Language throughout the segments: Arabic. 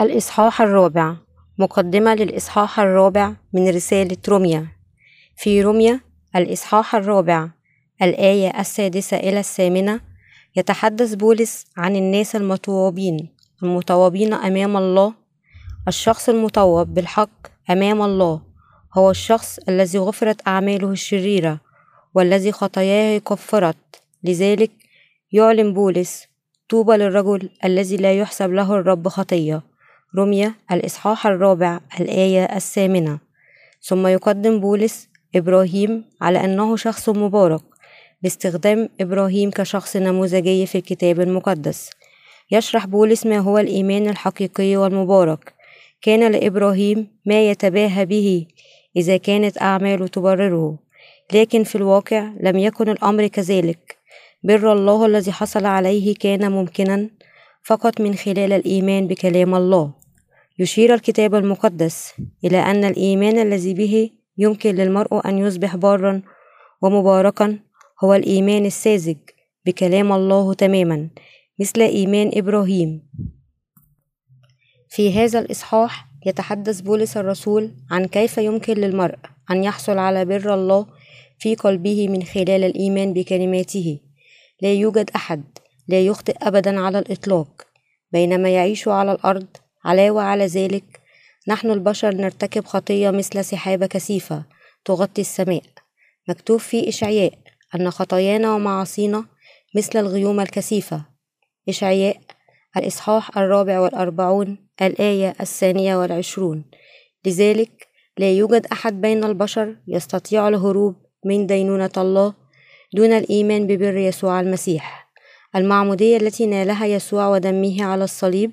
الإصحاح الرابع. مقدمة للإصحاح الرابع من رسالة روميا. في روميا الإصحاح الرابع الآية السادسة إلى الثامنة يتحدث بولس عن الناس المطوبين المطوبين أمام الله. الشخص المطوب بالحق أمام الله هو الشخص الذي غفرت أعماله الشريرة والذي خطاياه كفرت. لذلك يعلن بولس طوبى للرجل الذي لا يحسب له الرب خطية. رمية الإصحاح الرابع الآية الثامنة. ثم يقدم بولس إبراهيم على أنه شخص مبارك باستخدام إبراهيم كشخص نموذجي في الكتاب المقدس. يشرح بولس ما هو الإيمان الحقيقي والمبارك. كان لإبراهيم ما يتباهى به إذا كانت أعماله تبرره لكن في الواقع لم يكن الأمر كذلك. بر الله الذي حصل عليه كان ممكنا فقط من خلال الإيمان بكلام الله. يشير الكتاب المقدس إلى أن الإيمان الذي به يمكن للمرء أن يصبح بارا ومباركا هو الإيمان الساذج بكلام الله تماما مثل إيمان إبراهيم. في هذا الإصحاح يتحدث بولس الرسول عن كيف يمكن للمرء أن يحصل على بر الله في قلبه من خلال الإيمان بكلماته. لا يوجد أحد لا يخطئ أبدا على الإطلاق بينما يعيش على الأرض علاوة على ذلك نحن البشر نرتكب خطية مثل سحابة كثيفة تغطي السماء. مكتوب في إشعياء أن خطايانا ومعاصينا مثل الغيوم الكثيفة. إشعياء الإصحاح الرابع والأربعون الآية الثانية والعشرون. لذلك لا يوجد أحد بين البشر يستطيع الهروب من دينونة الله دون الإيمان ببر يسوع المسيح. المعمودية التي نالها يسوع ودمه على الصليب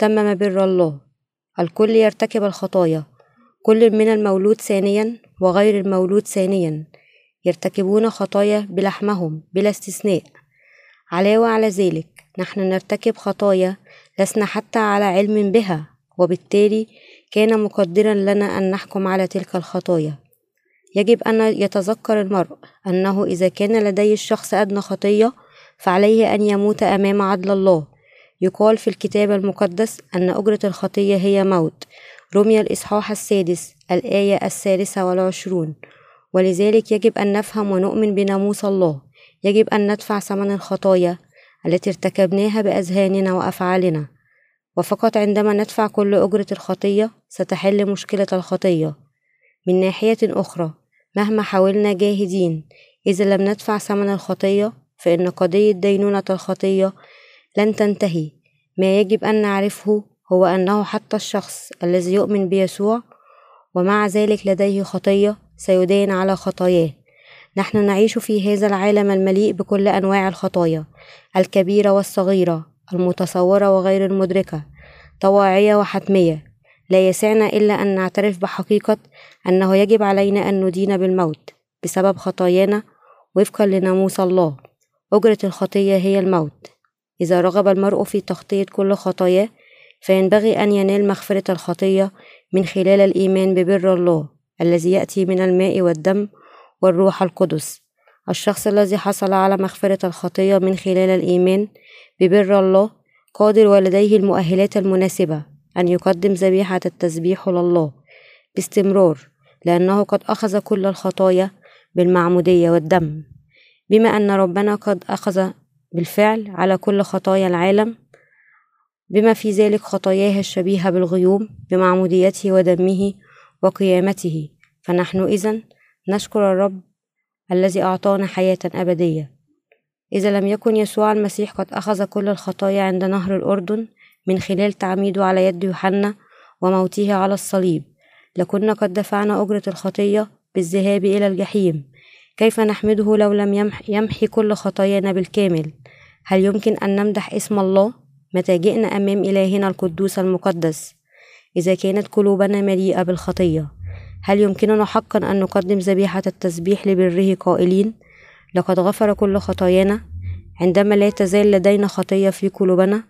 تمم بر الله. الكل يرتكب الخطايا. كل من المولود ثانيا وغير المولود ثانيا يرتكبون خطايا بلحمهم بلا استثناء. علاوة على ذلك نحن نرتكب خطايا لسنا حتى على علم بها وبالتالي كان مقدرا لنا أن نحكم على تلك الخطايا. يجب أن يتذكر المرء أنه إذا كان لديه الشخص أدنى خطية فعليه أن يموت أمام عدل الله. يقال في الكتاب المقدس أن أجرة الخطية هي موت. رمي الإصحاح السادس الآية الثالثة والعشرون. ولذلك يجب أن نفهم ونؤمن بناموس الله. يجب أن ندفع ثمن الخطايا التي ارتكبناها بأذهاننا وأفعالنا. وفقط عندما ندفع كل أجرة الخطية ستحل مشكلة الخطية. من ناحية أخرى مهما حاولنا جاهدين إذا لم ندفع ثمن الخطية فإن قضية دينونة الخطية لن تنتهي. ما يجب أن نعرفه هو أنه حتى الشخص الذي يؤمن بيسوع ومع ذلك لديه خطية سيدين على خطاياه. نحن نعيش في هذا العالم المليء بكل أنواع الخطايا الكبيرة والصغيرة المتصورة وغير المدركة طواعية وحتمية. لا يسعنا إلا أن نعترف بحقيقة أنه يجب علينا أن ندين بالموت بسبب خطايانا وفقا لناموس الله. أجرة الخطية هي الموت. إذا رغب المرء في تخطية كل خطاياه فينبغي أن ينال مغفرة الخطية من خلال الإيمان ببر الله الذي يأتي من الماء والدم والروح القدس. الشخص الذي حصل على مغفرة الخطية من خلال الإيمان ببر الله قادر ولديه المؤهلات المناسبة أن يقدم ذبيحة التسبيح لله باستمرار لأنه قد أخذ كل الخطايا بالمعمودية والدم. بما أن ربنا قد أخذ بالفعل على كل خطايا العالم بما في ذلك خطاياه الشبيهة بالغيوم بمعموديته ودمه وقيامته. فنحن إذن نشكر الرب الذي أعطانا حياة أبدية. إذا لم يكن يسوع المسيح قد أخذ كل الخطايا عند نهر الأردن من خلال تعميده على يد يوحنا وموته على الصليب لكنا قد دفعنا أجرة الخطية بالذهاب إلى الجحيم. كيف نحمده لو لم يمحي كل خطايانا بالكامل؟ هل يمكن أن نمدح اسم الله متى جئنا أمام إلهنا القدوس المقدس؟ إذا كانت قلوبنا مليئة بالخطية هل يمكننا حقا أن نقدم ذبيحة التسبيح لبره قائلين؟ لقد غفر كل خطايانا عندما لا تزال لدينا خطية في قلوبنا.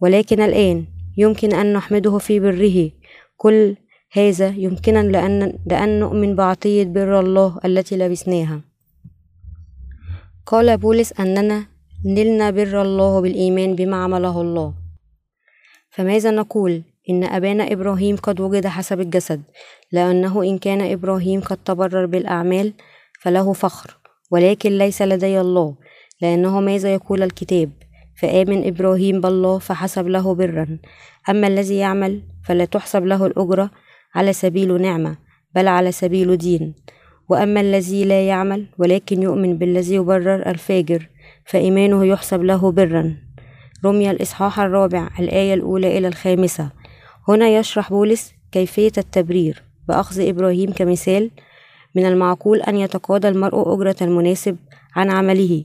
ولكن الآن يمكن أن نحمده في بره. كل هذا يمكننا لأن, لأن نؤمن بعطية بر الله التي لبسناها. قال بولس أننا نلنا بر الله بالإيمان بما عمله الله. فماذا نقول؟ إن أبانا إبراهيم قد وجد حسب الجسد لأنه إن كان إبراهيم قد تبرر بالأعمال فله فخر ولكن ليس لدي الله لأنه ماذا يقول الكتاب؟ فآمن إبراهيم بالله فحسب له برا. أما الذي يعمل فلا تحسب له الأجرة على سبيل نعمة بل على سبيل دين. وأما الذي لا يعمل ولكن يؤمن بالذي يبرر الفاجر فإيمانه يحسب له برا. رمي الإصحاح الرابع الآية الأولى إلى الخامسة. هنا يشرح بولس كيفية التبرير بأخذ إبراهيم كمثال من المعقول أن يتقاضى المرء أجرة المناسب عن عمله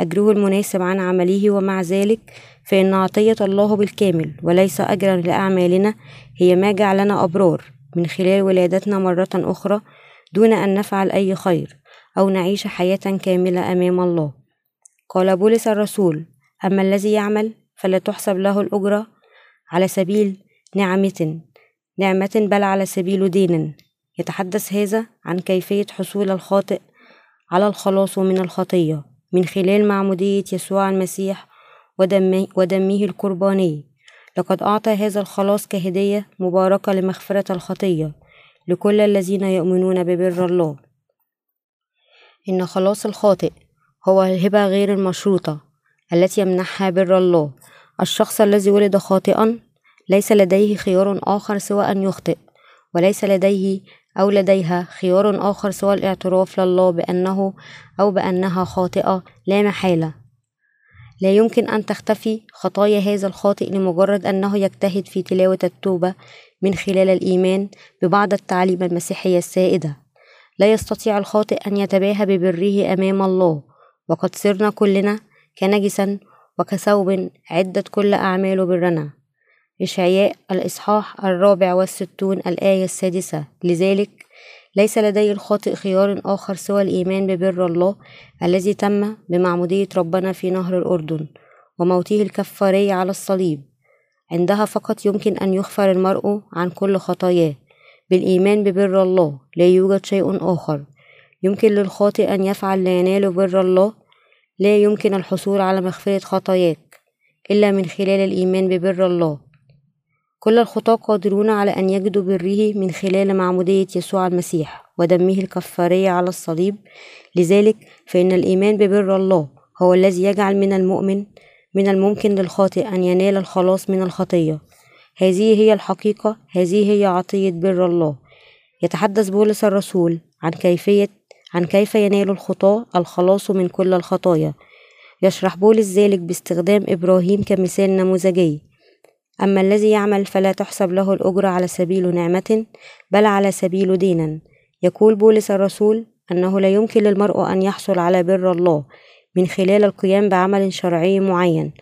أجره المناسب عن عمله ومع ذلك فإن عطية الله بالكامل وليس أجرا لأعمالنا هي ما جعلنا أبرار من خلال ولادتنا مرة أخرى دون أن نفعل أي خير أو نعيش حياة كاملة أمام الله. قال بولس الرسول أما الذي يعمل فلا تحسب له الأجرة على سبيل نعمة نعمة بل على سبيل دين. يتحدث هذا عن كيفية حصول الخاطئ على الخلاص من الخطية من خلال معمودية يسوع المسيح ودمه, القرباني. لقد أعطى هذا الخلاص كهدية مباركة لمغفرة الخطية لكل الذين يؤمنون ببر الله. إن خلاص الخاطئ هو الهبة غير المشروطة التي يمنحها بر الله. الشخص الذي ولد خاطئا ليس لديه خيار آخر سوى أن يخطئ وليس لديه أو لديها خيار آخر سوى الاعتراف لله بأنه أو بأنها خاطئة لا محالة. لا يمكن أن تختفي خطايا هذا الخاطئ لمجرد أنه يجتهد في تلاوة التوبة من خلال الإيمان ببعض التعاليم المسيحية السائدة. لا يستطيع الخاطئ أن يتباهى ببره أمام الله. وقد صرنا كلنا كنجسا وكثوب عدت كل أعمال برنا. إشعياء الإصحاح الرابع والستون الآية السادسة. لذلك ليس لدي الخاطئ خيار آخر سوى الإيمان ببر الله الذي تم بمعمودية ربنا في نهر الأردن وموته الكفاري على الصليب. عندها فقط يمكن أن يغفر المرء عن كل خطاياه. بالإيمان ببر الله لا يوجد شيء آخر. يمكن للخاطئ أن يفعل لينال بر الله. لا يمكن الحصول على مغفرة خطاياك إلا من خلال الإيمان ببر الله. كل الخطاة قادرون على أن يجدوا بره من خلال معمودية يسوع المسيح ودمه الكفارية على الصليب. لذلك فإن الإيمان ببر الله هو الذي يجعل من المؤمن من الممكن للخاطئ أن ينال الخلاص من الخطية. هذه هي الحقيقة هذه هي عطية بر الله. يتحدث بولس الرسول عن كيفية عن كيف ينال الخطاة الخلاص من كل الخطايا. يشرح بولس ذلك باستخدام إبراهيم كمثال نموذجي. أما الذي يعمل فلا تحسب له الأجرة على سبيل نعمة بل على سبيل دينا. يقول بولس الرسول أنه لا يمكن للمرء أن يحصل على بر الله من خلال القيام بعمل شرعي معين.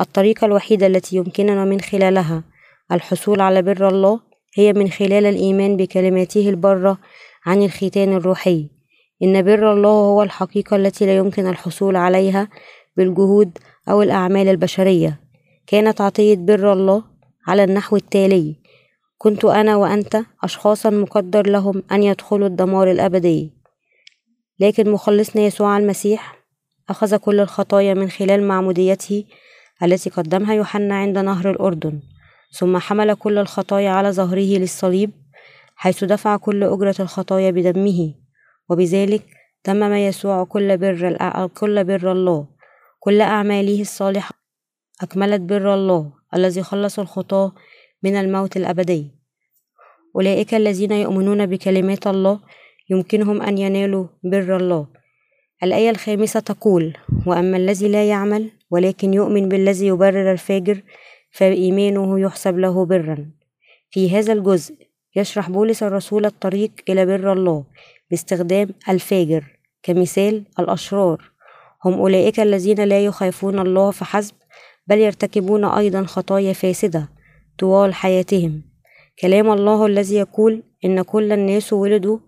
الطريقة الوحيدة التي يمكننا من خلالها الحصول على بر الله هي من خلال الإيمان بكلماته البرة عن الختان الروحي. إن بر الله هو الحقيقة التي لا يمكن الحصول عليها بالجهود أو الأعمال البشرية. كانت عطية بر الله على النحو التالي. كنت أنا وأنت أشخاصا مقدر لهم أن يدخلوا الدمار الأبدي. لكن مخلصنا يسوع المسيح أخذ كل الخطايا من خلال معموديته التي قدمها يوحنا عند نهر الأردن. ثم حمل كل الخطايا على ظهره للصليب حيث دفع كل أجرة الخطايا بدمه. وبذلك تمم يسوع كل بر كل بر الله. كل أعماله الصالحة أكملت بر الله الذي خلص الخطاة من الموت الأبدي. أولئك الذين يؤمنون بكلمات الله يمكنهم أن ينالوا بر الله. الآية الخامسة تقول وأما الذي لا يعمل ولكن يؤمن بالذي يبرر الفاجر فإيمانه يحسب له برا. في هذا الجزء يشرح بولس الرسول الطريق إلى بر الله. باستخدام الفاجر كمثال الأشرار. هم أولئك الذين لا يخافون الله فحسب بل يرتكبون أيضا خطايا فاسدة طوال حياتهم. كلام الله الذي يقول إن كل الناس ولدوا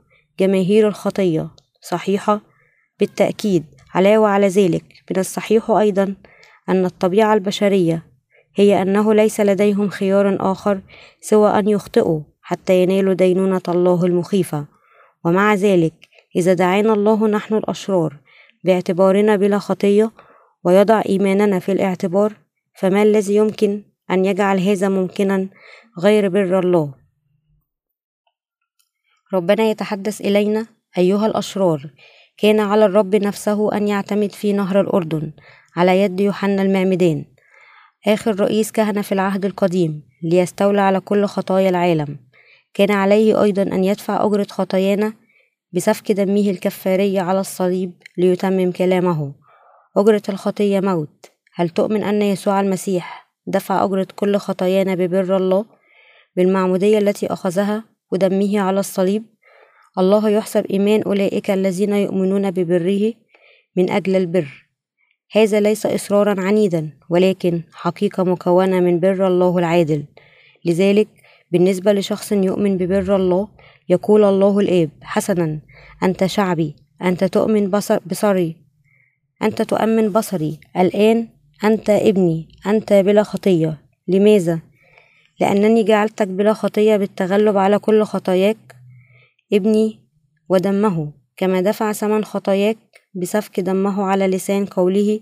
جماهير الخطية. صحيحة بالتأكيد. علاوة على ذلك. من الصحيح أيضا أن الطبيعة البشرية هي أنه ليس لديهم خيار آخر سوى أن يخطئوا حتى ينالوا دينونة الله المخيفة. ومع ذلك إذا دعانا الله نحن الأشرار باعتبارنا بلا خطية ويضع إيماننا في الاعتبار فما الذي يمكن أن يجعل هذا ممكنا غير بر الله؟ ربنا يتحدث إلينا أيها الأشرار كان على الرب نفسه أن يعتمد في نهر الأردن على يد يوحنا المعمدان آخر رئيس كهنة في العهد القديم ليستولى على كل خطايا العالم. كان عليه أيضا أن يدفع أجرة خطايانا بسفك دمه الكفاري على الصليب ليتمم كلامه. أجرة الخطية موت. هل تؤمن أن يسوع المسيح دفع أجرة كل خطايانا ببر الله بالمعمودية التي أخذها ودمه على الصليب؟ الله يحسب إيمان أولئك الذين يؤمنون ببره من أجل البر. هذا ليس إصرارا عنيدا ولكن حقيقة مكونة من بر الله العادل. لذلك بالنسبة لشخص يؤمن ببر الله يقول الله الآب حسنا. أنت شعبي أنت تؤمن بصر بصري. أنت تؤمن بصري. الآن أنت ابني أنت بلا خطية. لماذا؟ لأنني جعلتك بلا خطية بالتغلب على كل خطاياك؟ ابني ودمه. كما دفع ثمن خطاياك بسفك دمه على لسان قوله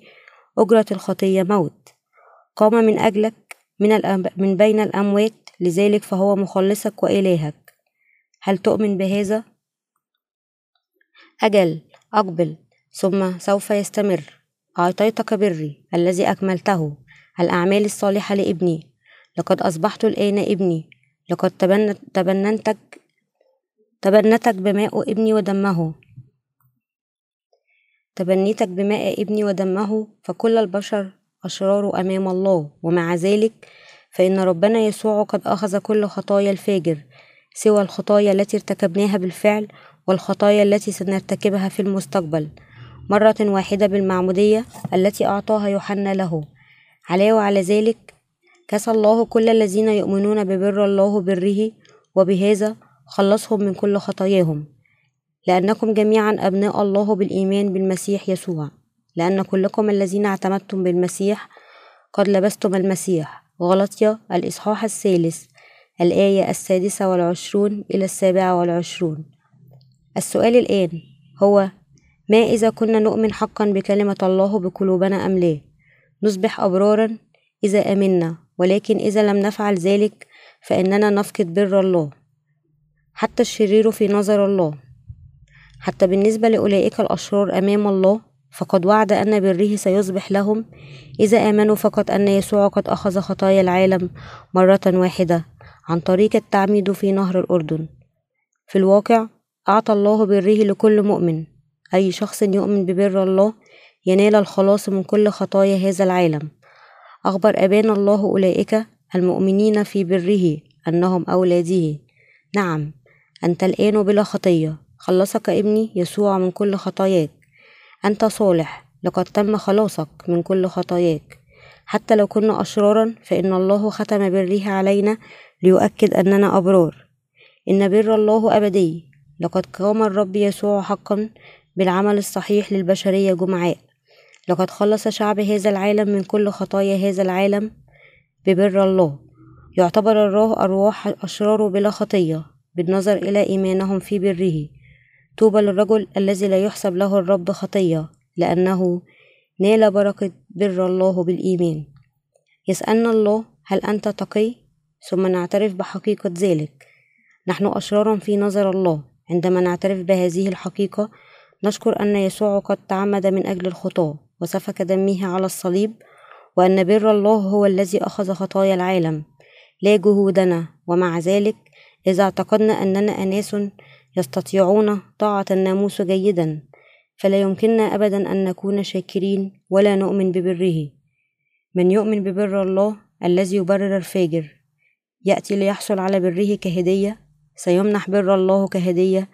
أجرة الخطية موت. قام من أجلك من, من بين الأموات لذلك فهو مخلصك وإلهك. هل تؤمن بهذا؟ أجل أقبل. ثم سوف يستمر. أعطيتك بري الذي أكملته الأعمال الصالحة لابني. لقد أصبحت الآن ابني. لقد تبننتك تبنتك بماء ابني ودمه. تبنيتك بماء ابني ودمه فكل البشر أشرار أمام الله ومع ذلك فإن ربنا يسوع قد أخذ كل خطايا الفاجر سوى الخطايا التي ارتكبناها بالفعل والخطايا التي سنرتكبها في المستقبل مرة واحدة بالمعمودية التي أعطاها يوحنا له. علاوة على ذلك كسى الله كل الذين يؤمنون ببر الله بره وبهذا خلصهم من كل خطاياهم. لأنكم جميعا أبناء الله بالإيمان بالمسيح يسوع. لأن كلكم الذين اعتمدتم بالمسيح قد لبستم المسيح. غلطية الإصحاح الثالث الآية السادسة والعشرون إلى السابعة والعشرون. السؤال الآن هو ما إذا كنا نؤمن حقا بكلمة الله بقلوبنا أم لا؟ نصبح أبرارا إذا آمنا ولكن إذا لم نفعل ذلك فإننا نفقد بر الله حتى الشرير في نظر الله. حتى بالنسبة لأولئك الأشرار أمام الله فقد وعد أن بره سيصبح لهم. إذا آمنوا فقط أن يسوع قد أخذ خطايا العالم مرة واحدة عن طريق التعميد في نهر الأردن. في الواقع أعطى الله بره لكل مؤمن. أي شخص يؤمن ببر الله ينال الخلاص من كل خطايا هذا العالم. أخبر أبانا الله أولئك المؤمنين في بره أنهم أولاده نعم أنت الآن بلا خطية. خلصك ابني يسوع من كل خطاياك. أنت صالح لقد تم خلاصك من كل خطاياك. حتى لو كنا أشرارا فإن الله ختم بره علينا ليؤكد أننا أبرار. إن بر الله أبدي لقد قام الرب يسوع حقا بالعمل الصحيح للبشرية جمعاء. لقد خلص شعب هذا العالم من كل خطايا هذا العالم ببر الله. يعتبر الله أرواح الأشرار بلا خطية بالنظر إلى إيمانهم في بره. طوبى للرجل الذي لا يحسب له الرب خطية لأنه نال بركة بر الله بالإيمان. يسألنا الله هل أنت تقي؟ ثم نعترف بحقيقة ذلك. نحن أشرار في نظر الله. عندما نعترف بهذه الحقيقة نشكر أن يسوع قد تعمد من أجل الخطاة وسفك دمه على الصليب وأن بر الله هو الذي أخذ خطايا العالم. لا جهودنا ومع ذلك إذا اعتقدنا أننا أناس يستطيعون طاعة الناموس جيدا فلا يمكننا أبدا أن نكون شاكرين ولا نؤمن ببره. من يؤمن ببر الله الذي يبرر الفاجر يأتي ليحصل على بره كهدية سيمنح بر الله كهدية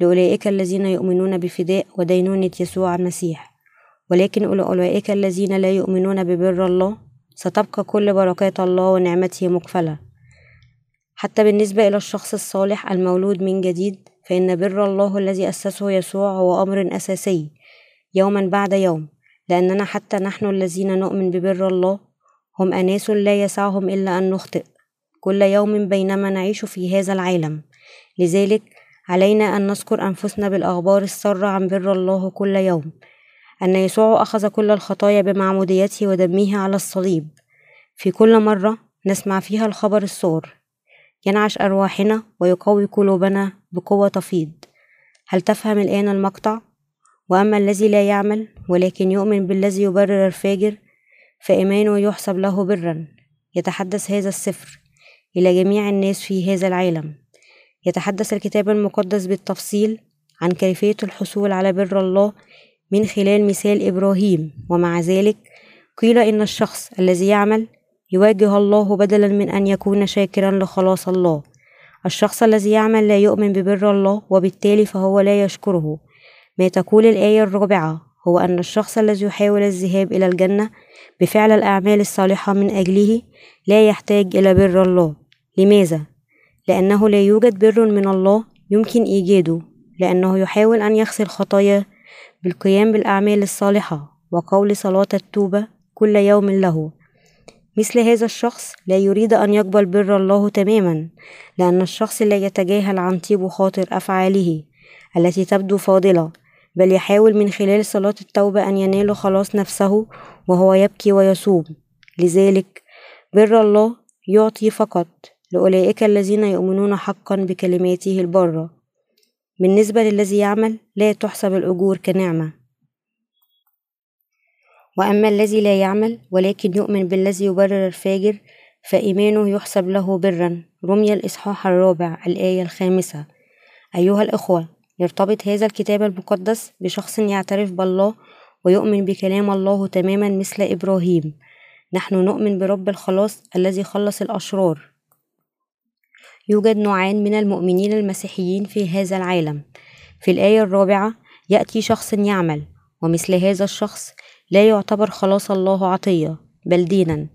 لأولئك الذين يؤمنون بفداء ودينونة يسوع المسيح. ولكن أولئك الذين لا يؤمنون ببر الله ستبقى كل بركات الله ونعمته مقفلة. حتى بالنسبة إلى الشخص الصالح المولود من جديد فإن بر الله الذي أسسه يسوع هو أمر أساسي يوما بعد يوم لأننا حتى نحن الذين نؤمن ببر الله هم أناس لا يسعهم إلا أن نخطئ. كل يوم بينما نعيش في هذا العالم. لذلك علينا أن نذكر أنفسنا بالأخبار السارة عن بر الله كل يوم. أن يسوع أخذ كل الخطايا بمعموديته ودمه على الصليب. في كل مرة نسمع فيها الخبر السار ينعش أرواحنا ويقوي قلوبنا بقوة تفيض. هل تفهم الآن المقطع؟ وأما الذي لا يعمل ولكن يؤمن بالذي يبرر الفاجر فإيمانه يحسب له برا. يتحدث هذا السفر إلى جميع الناس في هذا العالم. يتحدث الكتاب المقدس بالتفصيل عن كيفية الحصول على بر الله من خلال مثال إبراهيم. ومع ذلك قيل إن الشخص الذي يعمل يواجه الله بدلا من أن يكون شاكرا لخلاص الله. الشخص الذي يعمل لا يؤمن ببر الله وبالتالي فهو لا يشكره. ما تقول الآية الرابعة؟ هو أن الشخص الذي يحاول الذهاب إلى الجنة بفعل الأعمال الصالحة من أجله لا يحتاج إلى بر الله. لماذا؟ لأنه لا يوجد بر من الله يمكن إيجاده. لأنه يحاول أن يغسل خطاياه بالقيام بالأعمال الصالحة وقول صلاة التوبة كل يوم له. مثل هذا الشخص لا يريد أن يقبل بر الله تماما لأن الشخص لا يتجاهل عن طيب خاطر أفعاله التي تبدو فاضلة بل يحاول من خلال صلاة التوبة أن ينال خلاص نفسه وهو يبكي ويصوم. لذلك بر الله يعطي فقط لأولئك الذين يؤمنون حقا بكلماته البرة بالنسبة للذي يعمل لا تحسب الأجور كنعمة. وأما الذي لا يعمل ولكن يؤمن بالذي يبرر الفاجر فإيمانه يحسب له برا. رمي الإصحاح الرابع الآية الخامسة. أيها الإخوة يرتبط هذا الكتاب المقدس بشخص يعترف بالله ويؤمن بكلام الله تماما مثل إبراهيم. نحن نؤمن برب الخلاص الذي خلص الأشرار. يوجد نوعان من المؤمنين المسيحيين في هذا العالم. في الآية الرابعة يأتي شخص يعمل ومثل هذا الشخص لا يعتبر خلاص الله عطية بل دينا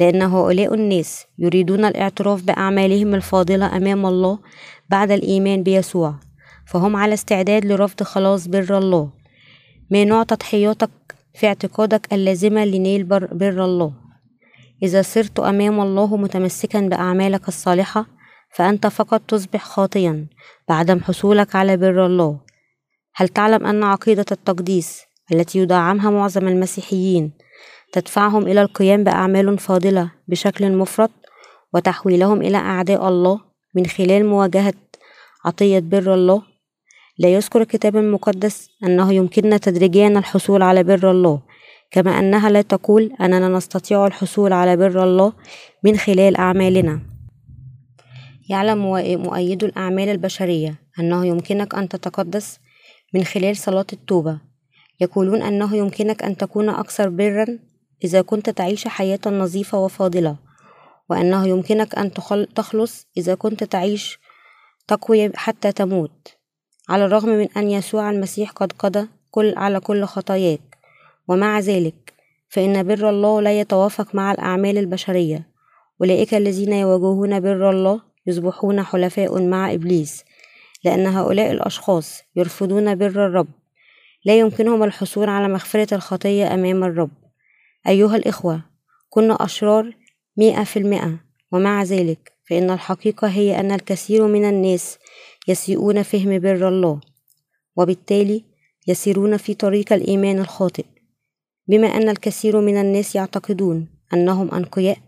لأن هؤلاء الناس يريدون الاعتراف بأعمالهم الفاضلة أمام الله بعد الإيمان بيسوع فهم على استعداد لرفض خلاص بر الله. ما نوع تضحياتك في اعتقادك اللازمة لنيل بر, بر الله؟ إذا صرت أمام الله متمسكا بأعمالك الصالحة فأنت فقط تصبح خاطيا بعدم حصولك على بر الله. هل تعلم أن عقيدة التقديس التي يدعمها معظم المسيحيين تدفعهم إلى القيام بأعمال فاضلة بشكل مفرط وتحويلهم إلى أعداء الله من خلال مواجهة عطية بر الله. لا يذكر الكتاب المقدس أنه يمكننا تدريجيا الحصول على بر الله كما أنها لا تقول أننا نستطيع الحصول على بر الله من خلال أعمالنا. يعلم مؤيدو الأعمال البشرية أنه يمكنك أن تتقدس من خلال صلاة التوبة. يقولون أنه يمكنك أن تكون أكثر برا إذا كنت تعيش حياة نظيفة وفاضلة وأنه يمكنك أن تخلص إذا كنت تعيش تقوي حتى تموت على الرغم من أن يسوع المسيح قد قضى كل على كل خطاياك. ومع ذلك فإن بر الله لا يتوافق مع الأعمال البشرية. أولئك الذين يواجهون بر الله يصبحون حلفاء مع إبليس لأن هؤلاء الأشخاص يرفضون بر الرب. لا يمكنهم الحصول على مغفرة الخطية أمام الرب. أيها الإخوة كنا أشرار مئة في المئة ومع ذلك فإن الحقيقة هي أن الكثير من الناس يسيئون فهم بر الله وبالتالي يسيرون في طريق الإيمان الخاطئ. بما أن الكثير من الناس يعتقدون أنهم أنقياء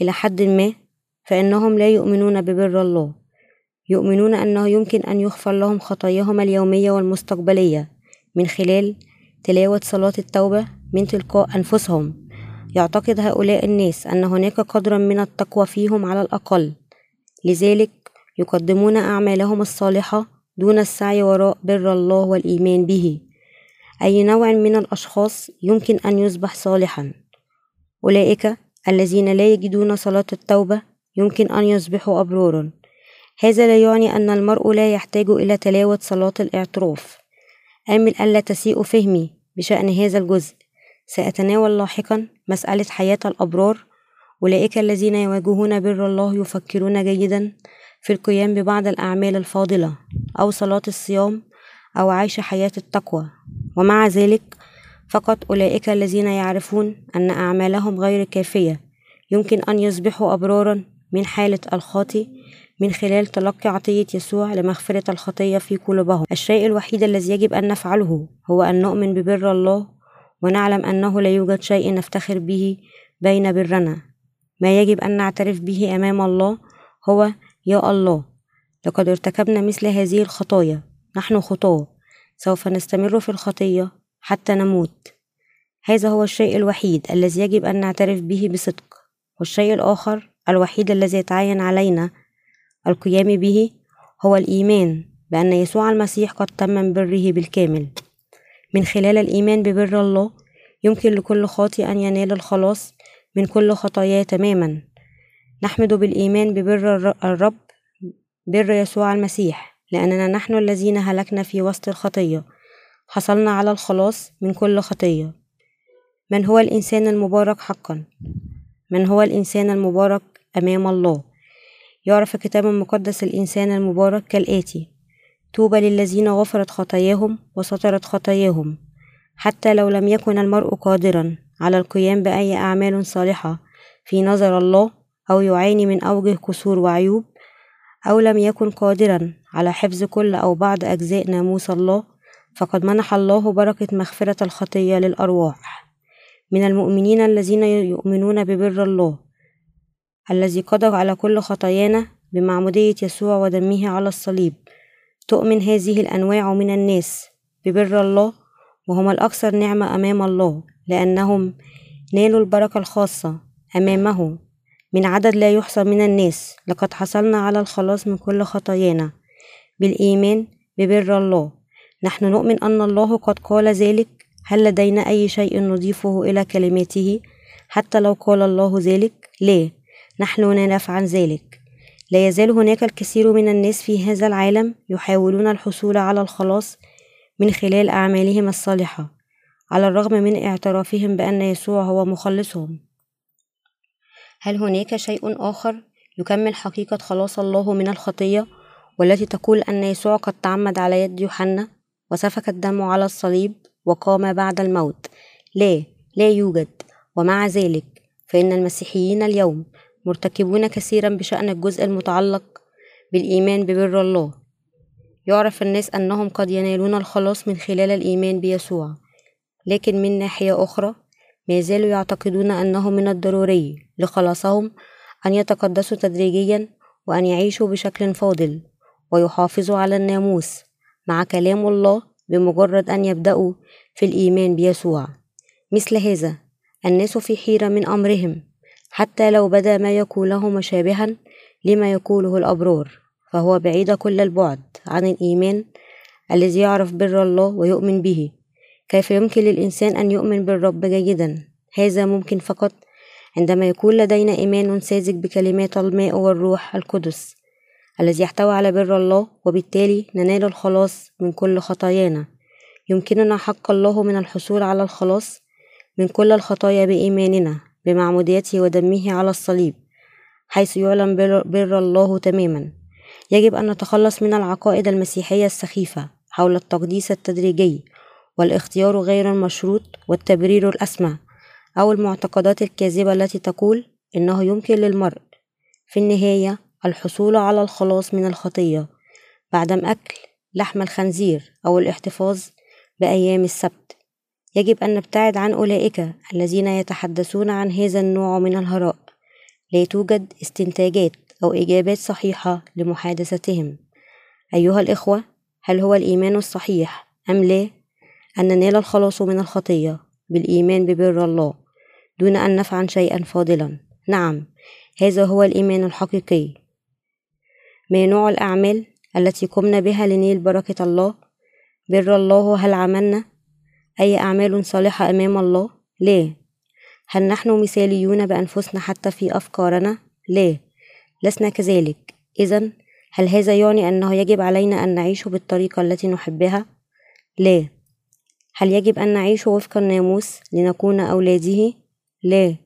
إلى حد ما فإنهم لا يؤمنون ببر الله. يؤمنون أنه يمكن أن يغفر لهم خطاياهم اليومية والمستقبلية. من خلال تلاوة صلاة التوبة من تلقاء أنفسهم. يعتقد هؤلاء الناس أن هناك قدرا من التقوى فيهم على الأقل. لذلك يقدمون أعمالهم الصالحة دون السعي وراء بر الله والإيمان به. أي نوع من الأشخاص يمكن أن يصبح صالحا؟ أولئك الذين لا يجدون صلاة التوبة يمكن أن يصبحوا أبرارا. هذا لا يعني أن المرء لا يحتاج إلى تلاوة صلاة الاعتراف. آمل ألا تسيء فهمي بشأن هذا الجزء. سأتناول لاحقا مسألة حياة الأبرار. أولئك الذين يواجهون بر الله يفكرون جيدا في القيام ببعض الأعمال الفاضلة أو صلاة الصيام أو عيش حياة التقوى. ومع ذلك فقط أولئك الذين يعرفون أن أعمالهم غير كافية. يمكن أن يصبحوا أبرارا من حالة الخاطي من خلال تلقي عطية يسوع لمغفرة الخطية في قلوبهم. الشيء الوحيد الذي يجب أن نفعله هو أن نؤمن ببر الله ونعلم أنه لا يوجد شيء نفتخر به بين برنا. ما يجب أن نعترف به أمام الله هو يا الله لقد ارتكبنا مثل هذه الخطايا نحن خطاة سوف نستمر في الخطية حتى نموت. هذا هو الشيء الوحيد الذي يجب أن نعترف به بصدق. والشيء الآخر الوحيد الذي يتعين علينا القيام به هو الإيمان بأن يسوع المسيح قد تم بره بالكامل. من خلال الإيمان ببر الله يمكن لكل خاطئ أن ينال الخلاص من كل خطاياه تماما. نحمد بالإيمان ببر الرب بر يسوع المسيح لأننا نحن الذين هلكنا في وسط الخطية. حصلنا على الخلاص من كل خطية. من هو الإنسان المبارك حقا؟ من هو الإنسان المبارك أمام الله؟ يعرف الكتاب المقدس الإنسان المبارك كالآتي طوبى للذين غفرت خطاياهم وسترت خطاياهم حتى لو لم يكن المرء قادرا على القيام بأي أعمال صالحة في نظر الله أو يعاني من أوجه كسور وعيوب أو لم يكن قادرا على حفظ كل أو بعض أجزاء ناموس الله فقد منح الله بركة مغفرة الخطية للأرواح. من المؤمنين الذين يؤمنون ببر الله الذي قضى على كل خطايانا بمعمودية يسوع ودمه على الصليب. تؤمن هذه الأنواع من الناس ببر الله وهم الأكثر نعمة أمام الله لأنهم نالوا البركة الخاصة أمامه. من عدد لا يحصى من الناس لقد حصلنا على الخلاص من كل خطايانا. بالإيمان ببر الله. نحن نؤمن أن الله قد قال ذلك. هل لدينا أي شيء نضيفه إلى كلماته؟ حتى لو قال الله ذلك لا. نحن لا نفعل ذلك. لا يزال هناك الكثير من الناس في هذا العالم يحاولون الحصول على الخلاص من خلال أعمالهم الصالحة على الرغم من اعترافهم بأن يسوع هو مخلصهم. هل هناك شيء آخر يكمل حقيقة خلاص الله من الخطية والتي تقول أن يسوع قد تعمد على يد يوحنا وسفك الدم على الصليب وقام بعد الموت؟ لا لا يوجد. ومع ذلك فإن المسيحيين اليوم مرتكبون كثيرا بشأن الجزء المتعلق بالإيمان ببر الله. يعرف الناس أنهم قد ينالون الخلاص من خلال الإيمان بيسوع لكن من ناحية أخرى ما زالوا يعتقدون أنه من الضروري لخلاصهم أن يتقدسوا تدريجيا وأن يعيشوا بشكل فاضل ويحافظوا على الناموس مع كلام الله بمجرد أن يبدأوا في الإيمان بيسوع. مثل هذا الناس في حيرة من أمرهم. حتى لو بدا ما يقوله مشابها لما يقوله الأبرار فهو بعيد كل البعد عن الإيمان الذي يعرف بر الله ويؤمن به. كيف يمكن للإنسان أن يؤمن بالرب جيدا؟ هذا ممكن فقط عندما يكون لدينا إيمان ساذج بكلمات الماء والروح القدس الذي يحتوي على بر الله وبالتالي ننال الخلاص من كل خطايانا. يمكننا حق الله من الحصول على الخلاص من كل الخطايا بإيماننا. بمعموديته ودمه على الصليب حيث يعلن بر الله تماما. يجب أن نتخلص من العقائد المسيحية السخيفة حول التقديس التدريجي والاختيار غير المشروط والتبرير الأسمى أو المعتقدات الكاذبة التي تقول إنه يمكن للمرء في النهاية الحصول على الخلاص من الخطية بعدم أكل لحم الخنزير أو الاحتفاظ بأيام السبت. يجب أن نبتعد عن أولئك الذين يتحدثون عن هذا النوع من الهراء لا توجد استنتاجات أو إجابات صحيحة لمحادثتهم. أيها الإخوة هل هو الإيمان الصحيح أم لا؟ أن ننال الخلاص من الخطية بالإيمان ببر الله دون أن نفعل شيئا فاضلا. نعم هذا هو الإيمان الحقيقي. ما نوع الأعمال التي قمنا بها لنيل بركة الله؟ بر الله هل عملنا؟ أي أعمال صالحة أمام الله؟ لا. هل نحن مثاليون بأنفسنا حتى في أفكارنا؟ لا. لسنا كذلك. إذا هل هذا يعني أنه يجب علينا أن نعيش بالطريقة التي نحبها؟ لا. هل يجب أن نعيش وفق الناموس لنكون أولاده؟ لا.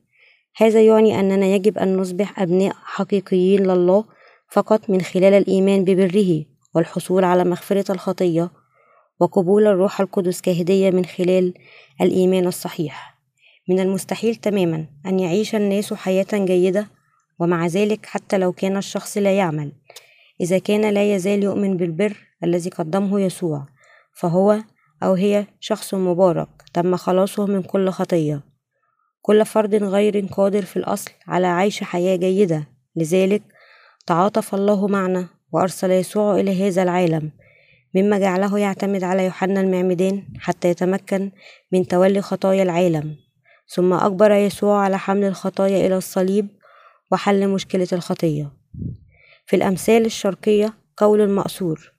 هذا يعني أننا يجب أن نصبح أبناء حقيقيين لله فقط من خلال الإيمان ببره والحصول على مغفرة الخطية. وقبول الروح القدس كهدية من خلال الإيمان الصحيح. من المستحيل تماما أن يعيش الناس حياة جيدة ومع ذلك حتى لو كان الشخص لا يعمل. إذا كان لا يزال يؤمن بالبر الذي قدمه يسوع فهو أو هي شخص مبارك تم خلاصه من كل خطية. كل فرد غير قادر في الأصل على عيش حياة جيدة. لذلك تعاطف الله معنا وأرسل يسوع إلى هذا العالم مما جعله يعتمد على يوحنا المعمدان حتى يتمكن من تولي خطايا العالم ثم أجبر يسوع على حمل الخطايا إلى الصليب وحل مشكلة الخطية. في الأمثال الشرقية قول مأثور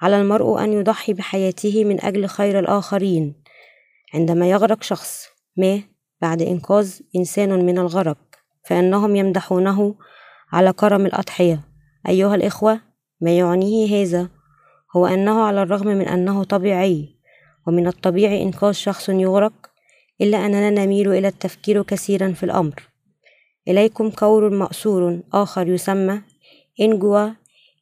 على المرء أن يضحي بحياته من أجل خير الآخرين عندما يغرق شخص ما بعد إنقاذ إنسان من الغرق فإنهم يمدحونه على كرم الأضحية. أيها الإخوة ما يعنيه هذا؟ هو أنه على الرغم من أنه طبيعي ومن الطبيعي إنقاذ شخص يغرق إلا أننا نميل إلى التفكير كثيرا في الأمر. إليكم قول مأثور آخر يسمى إنجوا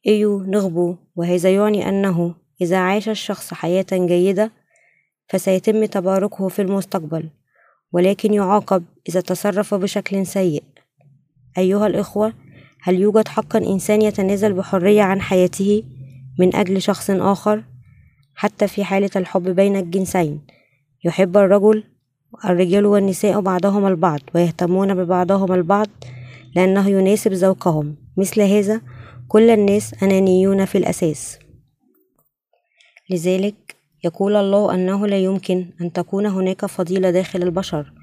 إيو نغبو وهذا يعني أنه إذا عاش الشخص حياة جيدة فسيتم تباركه في المستقبل ولكن يعاقب إذا تصرف بشكل سيء. أيها الإخوة هل يوجد حقا إنسان يتنازل بحرية عن حياته؟ من أجل شخص آخر حتى في حالة الحب بين الجنسين. يحب الرجل الرجال والنساء بعضهم البعض ويهتمون ببعضهم البعض لأنه يناسب ذوقهم. مثل هذا كل الناس أنانيون في الأساس. لذلك يقول الله أنه لا يمكن أن تكون هناك فضيلة داخل البشر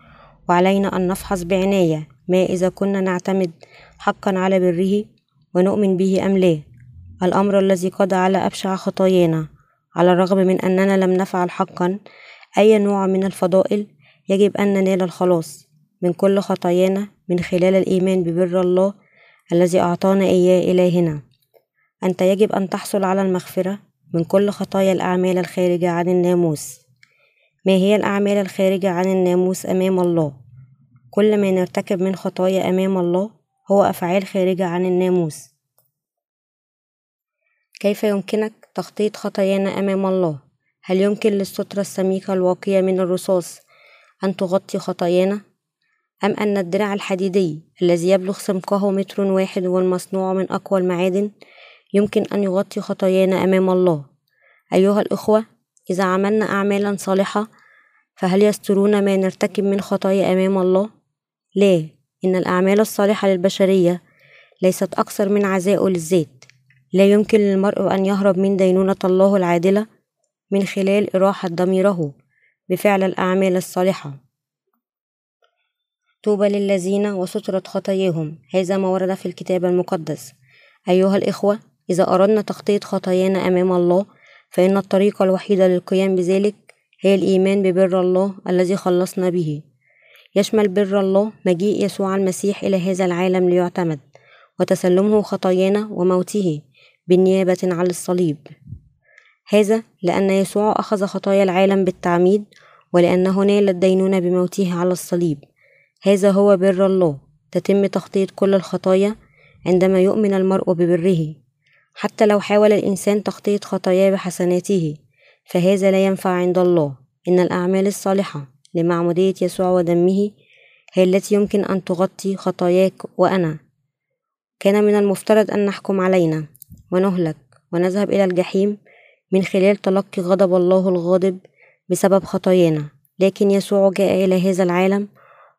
وعلينا أن نفحص بعناية ما إذا كنا نعتمد حقا على بره ونؤمن به أم لا. الأمر الذي قضى على أبشع خطايانا على الرغم من أننا لم نفعل حقا أي نوع من الفضائل يجب أن ننال الخلاص من كل خطايانا من خلال الإيمان ببر الله الذي أعطانا إياه إلهنا. أنت يجب أن تحصل على المغفرة من كل خطايا الأعمال الخارجة عن الناموس. ما هي الأعمال الخارجة عن الناموس أمام الله؟ كل ما نرتكب من خطايا أمام الله هو أفعال خارجة عن الناموس. كيف يمكنك تخطيط خطايانا أمام الله؟ هل يمكن للسترة السميكة الواقية من الرصاص أن تغطي خطايانا؟ أم أن الدرع الحديدي الذي يبلغ سمكه متر واحد والمصنوع من أقوى المعادن يمكن أن يغطي خطايانا أمام الله أيها الإخوة إذا عملنا أعمالا صالحة فهل يسترون ما نرتكب من خطايا أمام الله؟ لا إن الأعمال الصالحة للبشرية ليست أكثر من عزاء للذات لا يمكن للمرء أن يهرب من دينونة الله العادلة من خلال إراحة ضميره بفعل الأعمال الصالحة. طوبى للذين وسترت خطاياهم. هذا ما ورد في الكتاب المقدس. أيها الإخوة إذا أردنا تخطيط خطايانا أمام الله فإن الطريقة الوحيدة للقيام بذلك هي الإيمان ببر الله الذي خلصنا به. يشمل بر الله مجيء يسوع المسيح إلى هذا العالم ليعتمد وتسلمه خطايانا وموته. بالنيابة عن الصليب. هذا لأن يسوع أخذ خطايا العالم بالتعميد ولأنه نال الدينونة بموته على الصليب. هذا هو بر الله تتم تخطيط كل الخطايا عندما يؤمن المرء ببره. حتى لو حاول الإنسان تخطيط خطاياه بحسناته فهذا لا ينفع عند الله. إن الأعمال الصالحة لمعمودية يسوع ودمه هي التي يمكن أن تغطي خطاياك وأنا. كان من المفترض أن نحكم علينا. ونهلك ونذهب إلى الجحيم من خلال تلقي غضب الله الغاضب بسبب خطايانا. لكن يسوع جاء إلى هذا العالم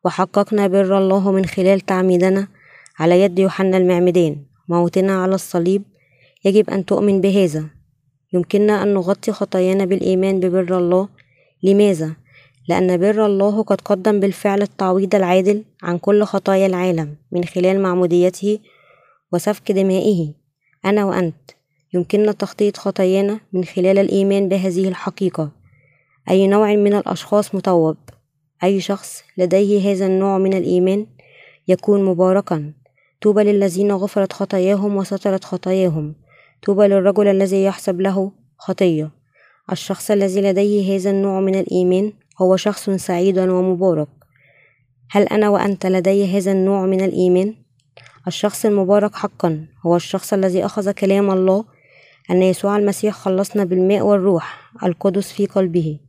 وحققنا بر الله من خلال تعميدنا على يد يوحنا المعمدان موتنا على الصليب يجب أن تؤمن بهذا. يمكننا أن نغطي خطايانا بالإيمان ببر الله. لماذا؟ لأن بر الله قد قدم بالفعل التعويض العادل عن كل خطايا العالم من خلال معموديته وسفك دمائه. أنا وأنت يمكننا تخطيط خطايانا من خلال الإيمان بهذه الحقيقة. أي نوع من الأشخاص مطوب؟ أي شخص لديه هذا النوع من الإيمان؟ يكون مباركا. طوبى للذين غفرت خطاياهم وسترت خطاياهم. طوبى للرجل الذي يحسب له خطية. الشخص الذي لديه هذا النوع من الإيمان هو شخص سعيد ومبارك. هل أنا وأنت لدي هذا النوع من الإيمان؟ الشخص المبارك حقا هو الشخص الذي أخذ كلام الله أن يسوع المسيح خلصنا بالماء والروح القدس في قلبه.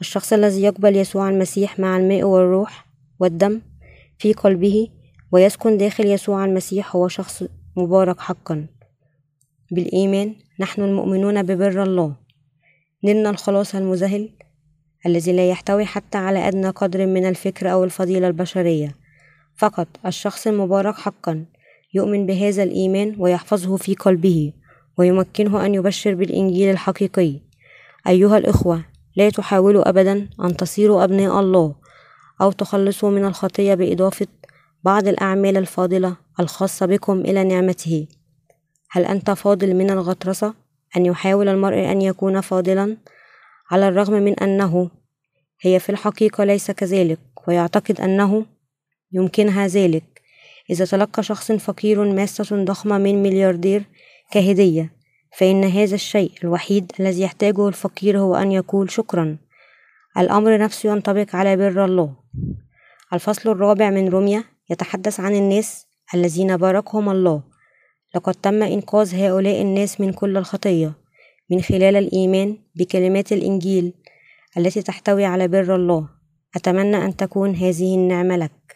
الشخص الذي يقبل يسوع المسيح مع الماء والروح والدم في قلبه ويسكن داخل يسوع المسيح هو شخص مبارك حقا. بالإيمان نحن المؤمنون ببر الله. نلنا الخلاص المذهل الذي لا يحتوي حتى على أدنى قدر من الفكر أو الفضيلة البشرية. فقط الشخص المبارك حقا يؤمن بهذا الإيمان ويحفظه في قلبه ويمكنه أن يبشر بالإنجيل الحقيقي. أيها الإخوة لا تحاولوا أبدا أن تصيروا أبناء الله أو تخلصوا من الخطية بإضافة بعض الأعمال الفاضلة الخاصة بكم إلى نعمته. هل أنت فاضل من الغطرسة أن يحاول المرء أن يكون فاضلا؟ على الرغم من أنه هي في الحقيقة ليس كذلك ويعتقد أنه يمكنها ذلك. إذا تلقى شخص فقير ماسة ضخمة من ملياردير كهدية فإن هذا الشيء الوحيد الذي يحتاجه الفقير هو أن يقول شكرا. الأمر نفسه ينطبق على بر الله. الفصل الرابع من رمية يتحدث عن الناس الذين باركهم الله. لقد تم إنقاذ هؤلاء الناس من كل الخطية من خلال الإيمان بكلمات الإنجيل التي تحتوي على بر الله. أتمنى أن تكون هذه النعمة لك.